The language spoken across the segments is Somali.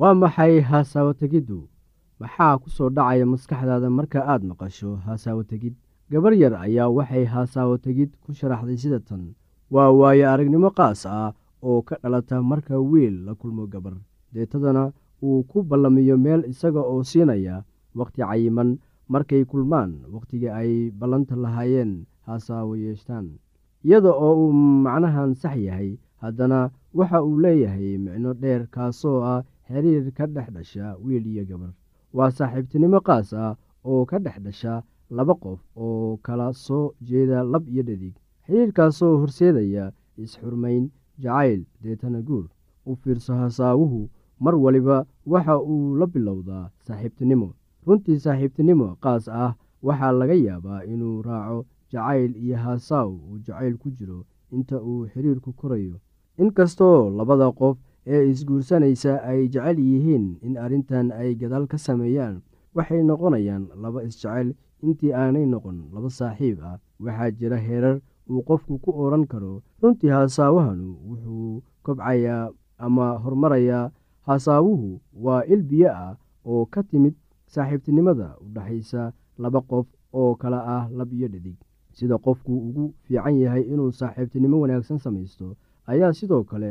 waa maxay haasaawo tegiddu maxaa ku soo dhacaya maskaxdaada marka aad maqasho haasaawo tegid gabar yar ayaa waxay haasaawo tegid ku sharaxday sida tan. Waa waayo aragnimo qaas ah oo ka dhalata marka wiil la kulmo gabar. Deetadana uu ku ballamiyo meel isaga oo siinaya wakhti cayiman. Markay kulmaan wakhtigii ay ballanta lahaayeen haasaawo yeeshtaan. Iyada oo uu macnahan sax yahay haddana waxa uu leeyahay micno dheer kaasoo ah xiriir ka dhex dhasha wiil iyo gabar. Waa saaxiibtinimo qaas ah oo ka dhex dhasha laba qof oo kala soo jeeda lab iyo dhadig. Xiriirkaasoo horseedaya is-xurmayn jacayl deetana guur u fiirso hasaawuhu mar waliba waxa uu la bilowdaa saaxiibtinimo. Runtii saaxiibtinimo qaas ah waxaa laga yaabaa inuu raaco jacayl iyo haasaaw uu jacayl ku jiro inta uu xiriirku korayo. Inkastoo labada qof ee isguursanaysa ay jecel yihiin in arrintan ay gadaal ka sameeyaan. Waxay noqonayaan laba isjecel. Intii aanay noqon laba saaxiib ah waxaa jira heerar uu qofku ku odhan karo. Runtii haasaawahanu wuxuu kobcayaa ama horumarayaa haasaawuhu waa il biyo ah oo ka timid saaxiibtinimada u dhexaysa laba qof oo kala ah lab iyo dhadig. Sida qofku ugu fiican yahay inuu saaxiibtinimo wanaagsan samaysto ayaa sidoo kale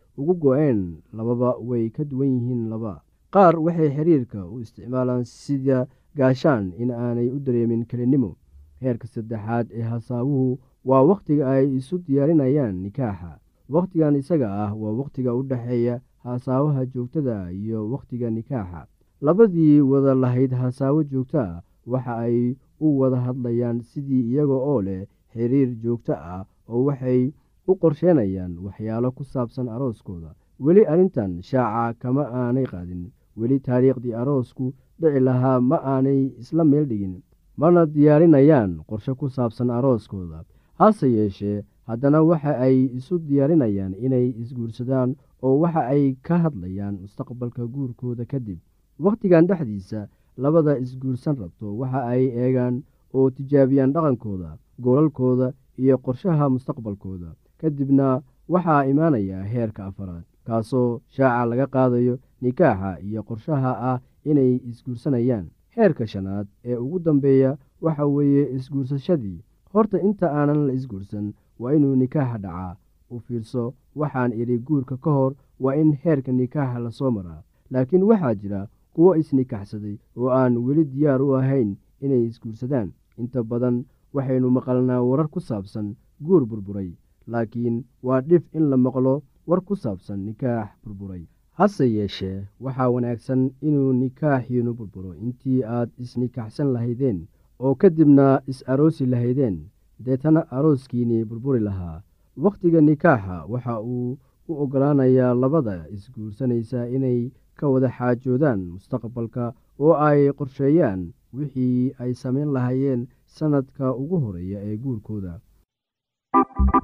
ugu go-een lababa way ka duwan yihiin laba. Qaar waxay xiriirka u isticmaalaan sida gaashaan in aanay u dareemin kelinimo. Heerka saddexaad ee hasaawuhu waa wakhtiga ay isu diyaarinayaan nikaaxa. Wakhtigan isaga ah waa wakhtiga u dhexeeya hasaawaha joogtada iyo wakhtiga nikaaxa. Labadii wada lahayd hasaawo joogto ah waxa ay u wada hadlayaan sidii iyaga oo leh xiriir joogto ah oo waxay u qorsheenayaan waxyaalo ku saabsan arooskooda. Weli arrintan shaaca kama aanay qaadin. Weli taariikhdii aroosku dhici lahaa ma aanay isla meel dhigin. Mana diyaarinayaan qorshe ku saabsan arooskooda. Hase yeeshee haddana waxa ay isu diyaarinayaan inay isguursadaan oo waxa ay ka hadlayaan mustaqbalka guurkooda kadib wakhtigan dhexdiisa labada isguursan rabto waxa ay eegaan oo tijaabiyaan dhaqankooda goolalkooda iyo qorshaha mustaqbalkooda kadibna waxaa imaanaya heerka afaraad kaasoo shaaca laga qaadayo nikaaxa iyo qorshaha ah inay isguursanayaan. Heerka shanaad ee ugu dambeeya waxa weeye isguursashadii. Horta inta aanan la isguursan waa inuu nikaaxa dhacaa. U fiirso waxaan idhi guurka ka hor waa in heerka nikaaxa la soo maraa. Laakiin waxaa jira kuwo isnikaxsaday oo aan weli diyaar u ahayn inay isguursadaan. Inta badan waxaynu maqalnaa warar ku saabsan guur burburay laakiin waa dhif in la maqlo war ku saabsan nikaax burburay. Hase yeeshee waxaa wanaagsan inuu nikaaxiinu burburo. Intii aad isnikaxsan lahaydeen oo kadibna is-aroosi lahaydeen deetana arooskiinii burburi lahaa. Wakhtiga nikaaxa waxa uu u oggolaanayaa labada isguursanaysa inay ka wada xaajoodaan mustaqbalka oo ay qorsheeyaan wixii ay samayn lahaayeen sanadka ugu horreeya ee guurkooda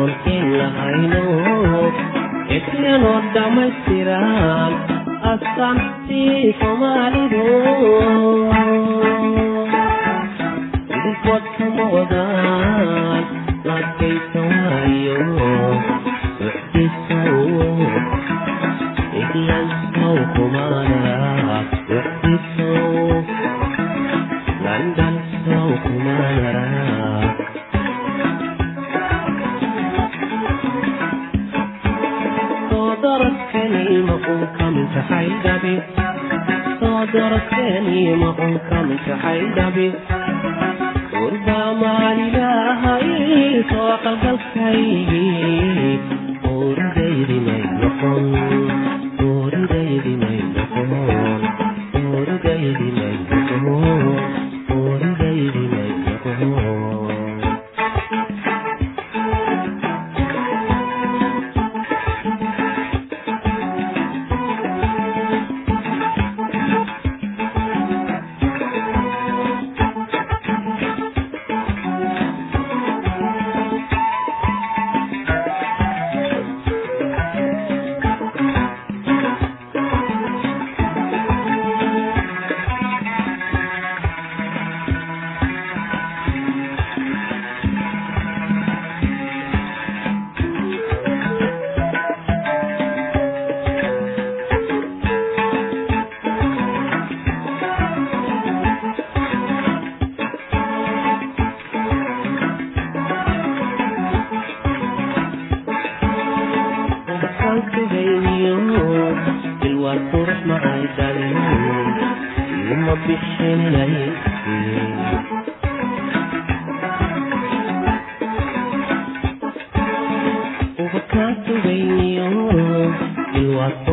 olkiinahayno ekleenoo dhammaystiran astaantii soomaalidu idinkood kama wadaan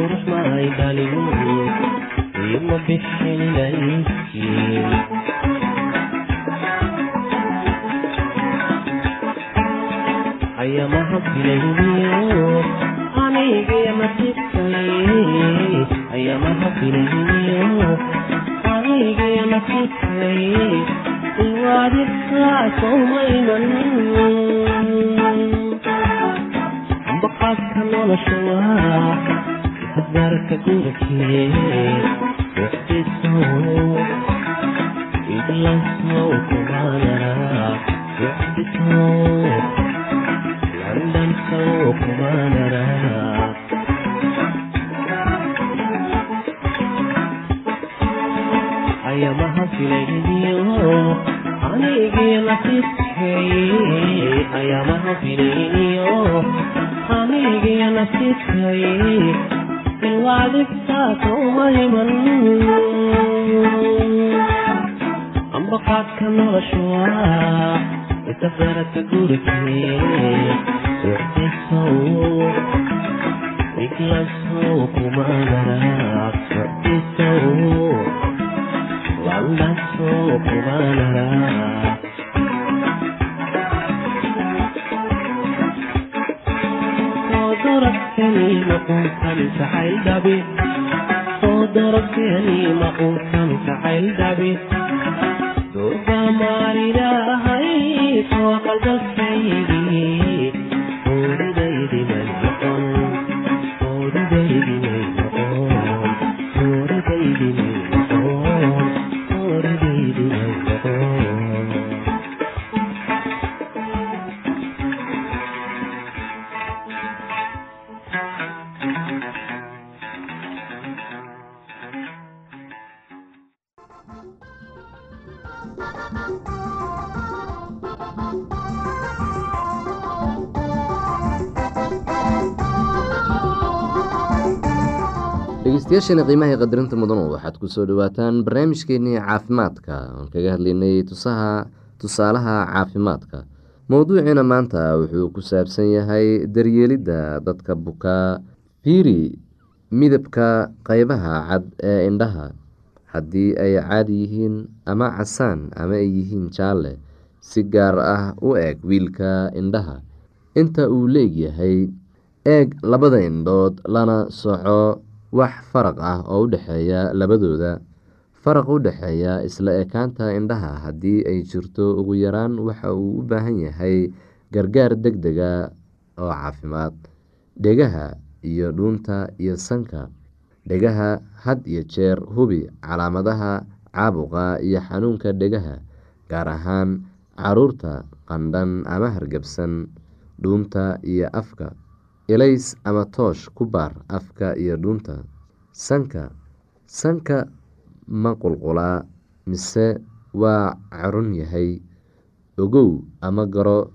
tirmay dhaliyood ima bixinaysiin ayamaha filayniyo anigee ma titay ayamaha filayniyo anigee ma titay iwaadidkaa sowmaynan baqaadka nolosha waa darka gurigme ruxdisow idlasmow kumaanara ruxdisow londonsow kumaanara ayamaha filaydiyo anigii nasiibkay ayamaha filaydiyo anigii nasiibkay ambaqaadka nolosha inta beerata gurigee socdisow iglasow kuma naraag socdisow lalasow kuma naraag daragtani maquutan sacayldhabe soo daragtani maquutan sacayldhabe durba maaridahay soo qalbalkaygii dhegeystayaasheena qiimaha qadarinta mudanu waxaad ku soo dhawaataan barnaamijkeenii caafimaadka. Oon kaga hadlaynay tusaha tusaalaha caafimaadka. Mowduuciina maanta wuxuu ku saabsan yahay daryeelidda dadka bukaa fiiri midabka qeybaha cad ee indhaha. Haddii ay caadi yihiin ama casaan ama ay yihiin jaalle si gaar ah u eeg wiilka indhaha. Inta uu leegyahay eeg labada indhood lana soco wax faraq ah oo u dhexeeya labadooda. Faraq u dhexeeya isla ekaanta indhaha haddii ay jirto ugu yaraan waxa uu u baahan yahay gargaar deg dega oo caafimaad. Dhegaha iyo dhuunta iyo sanka. Dhegaha had iyo jeer hubi calaamadaha caabuqa iyo xanuunka dhegaha gaar ahaan carruurta qandhan ama hargabsan dhuunta iyo afka ilays ama toosh ku baar afka iyo dhuunta. Sanka sanka ma qulqulaa mise waa carun yahay? Ogow ama garo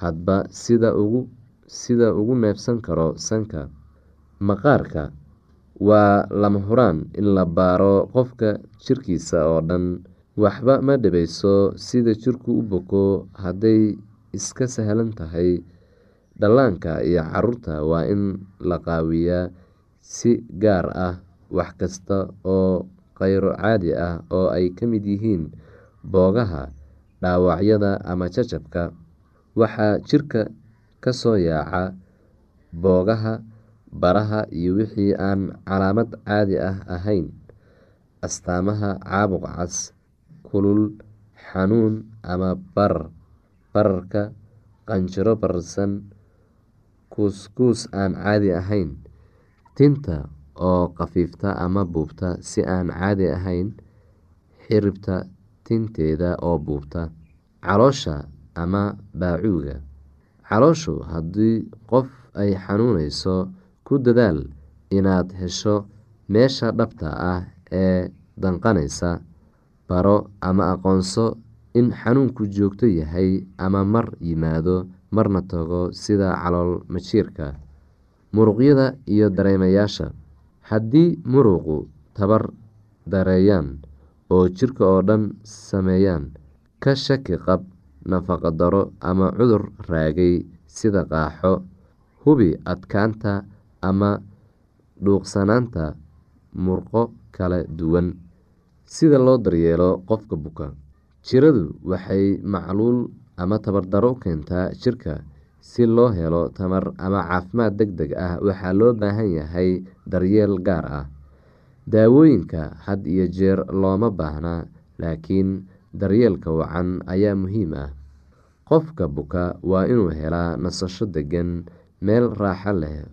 hadba sida ugu sida ugu neebsan karo sanka. Maqaarka waa lama huraan in la baaro qofka jirkiisa oo dhan. Waxba ma dhibayso sida jirku u boko hadday iska sahlan tahay dhallaanka iyo carruurta waa in la qaawiyaa si gaar ah wax kasta oo kheyro caadi ah oo ay ka mid yihiin boogaha dhaawacyada ama jajabka. Waxaa jirka ka soo yaaca boogaha baraha iyo wixii aan calaamad caadi ah ahayn. Astaamaha caabuq cas kulul xanuun ama barar bararka qanjiro bararsan kuuskuus aan caadi ahayn tinta oo khafiifta ama buubta. Si aan caadi ahayn xiribta tinteeda oo buubta. Caloosha ama baacuuga. Calooshu haddii qof ay xanuuneyso ku dadaal inaad hesho meesha dhabta ah ee danqaneysa baro ama aqoonso in xanuunku joogto yahay ama mar yimaado marna tago sida calool majiirka muruqyada iyo dareemayaasha. Haddii muruqu tabar dareeyaan oo jirka oo dhan sameeyaan ka shaki qab nafaqo daro ama cudur raagay sida qaaxo hubi adkaanta ama dhuuqsanaanta murqo kala duwan. Sida loo daryeelo qofka buka jiradu waxay macluul ama tabardaro u keentaa jirka si loo helo tamar ama caafimaad deg deg ah waxaa loo baahan yahay daryeel gaar ah. Daawooyinka had iyo jeer looma baahna laakiin daryeelka wacan ayaa muhiim ah. Qofka buka waa inuu helaa nasasho degan meel raaxo leh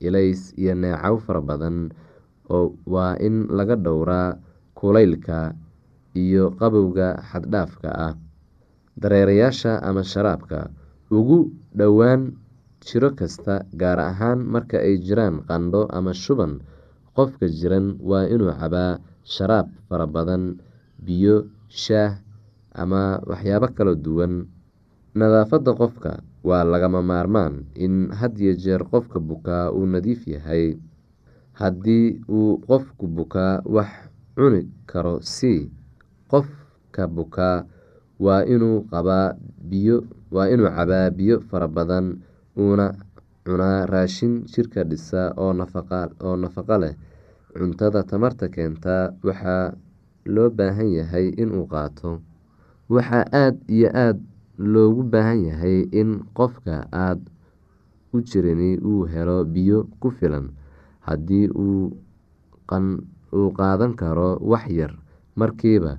ilays iyo neecow fara badan waa in laga dhowraa kulaylka iyo qabowga xaddhaafka ah dareerayaasha ama sharaabka. Ugu dhowaan jiro kasta gaar ahaan marka ay jiraan qandho ama shuban qofka jiran waa inuu cabaa sharaab fara badan biyo shaah ama waxyaabo kala duwan. Nadaafadda qofka waa lagama maarmaan in had iyo jeer qofka bukaa uu nadiif yahay. Haddii uu qofku bukaa wax cuni karo si qofka bukaa waa inuu cabaa biyo fara badan uuna cunaa raashin jirka dhisa oo nafaqo leh. Cuntada tamarta keenta waxaa loo baahan yahay inuu qaato. Waxaa aada iyo aada loogu baahan yahay in qofka aada u jirani uu helo biyo ku filan. Haddii uu qaadan karo wax yar markiiba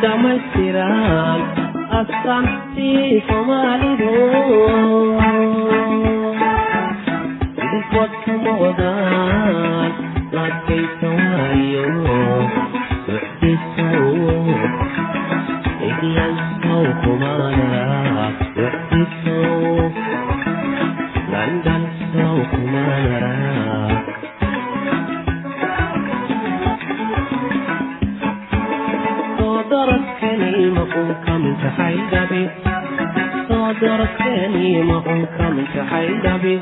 dhamaystiran astaantii soomaalidu idinkood kama wadaan laadkaysa waayo muxdisow iglansow kumaanara تحيدبي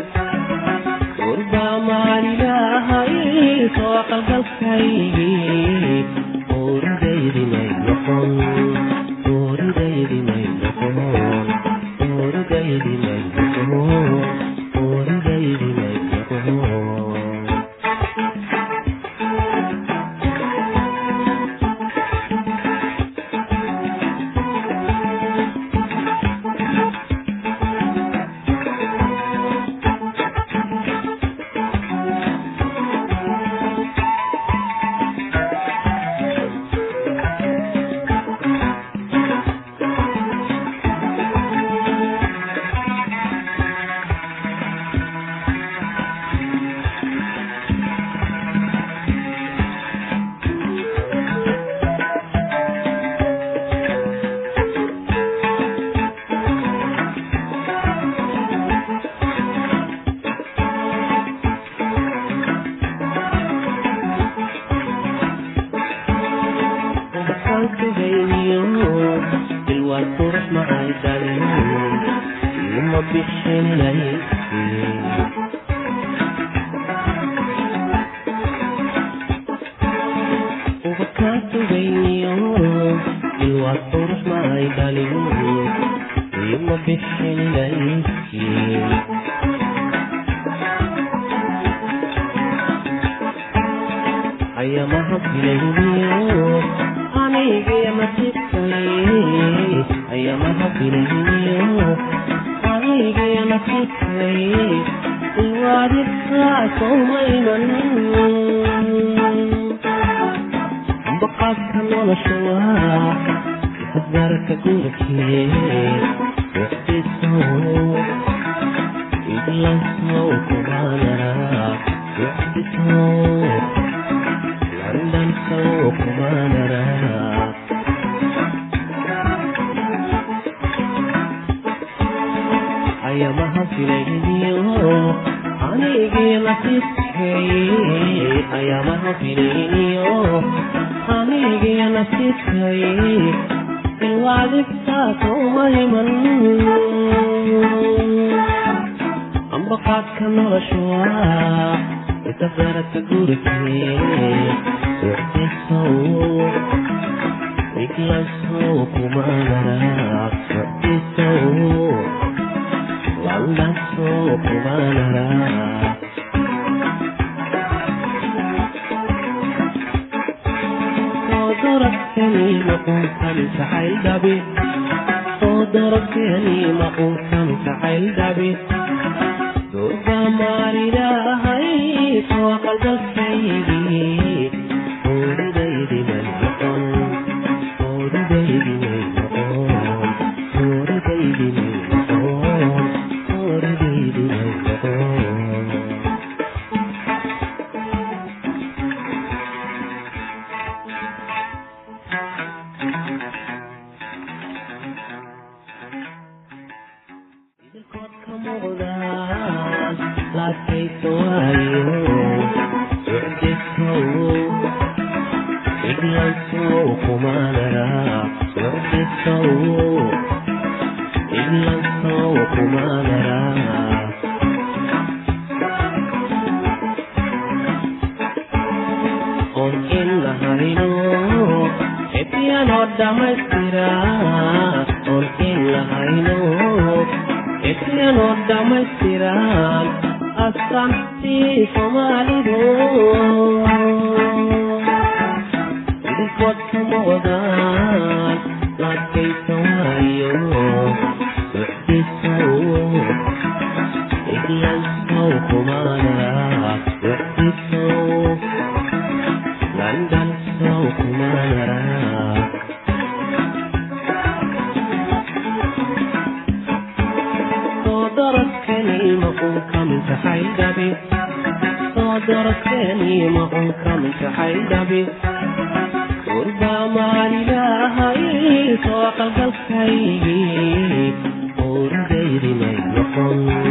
تسمع كلام يوم بحنين iglansow maquusan jacaydhabe oo darabkeeni maquusan jacaydhabe duuba maalinaahay soo qalbadkaygii ayaanoo dhammaystira oolkiin lahayno etiyanoo dhammaystiraan astaantii soomaalidu idinkood kama wadaan غير ميت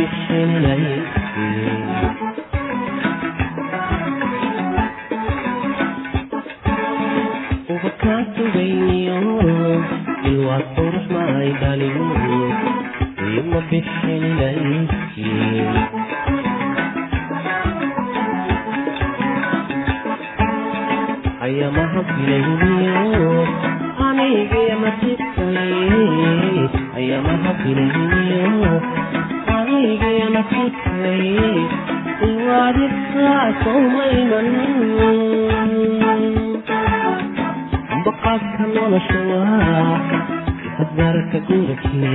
بالحنين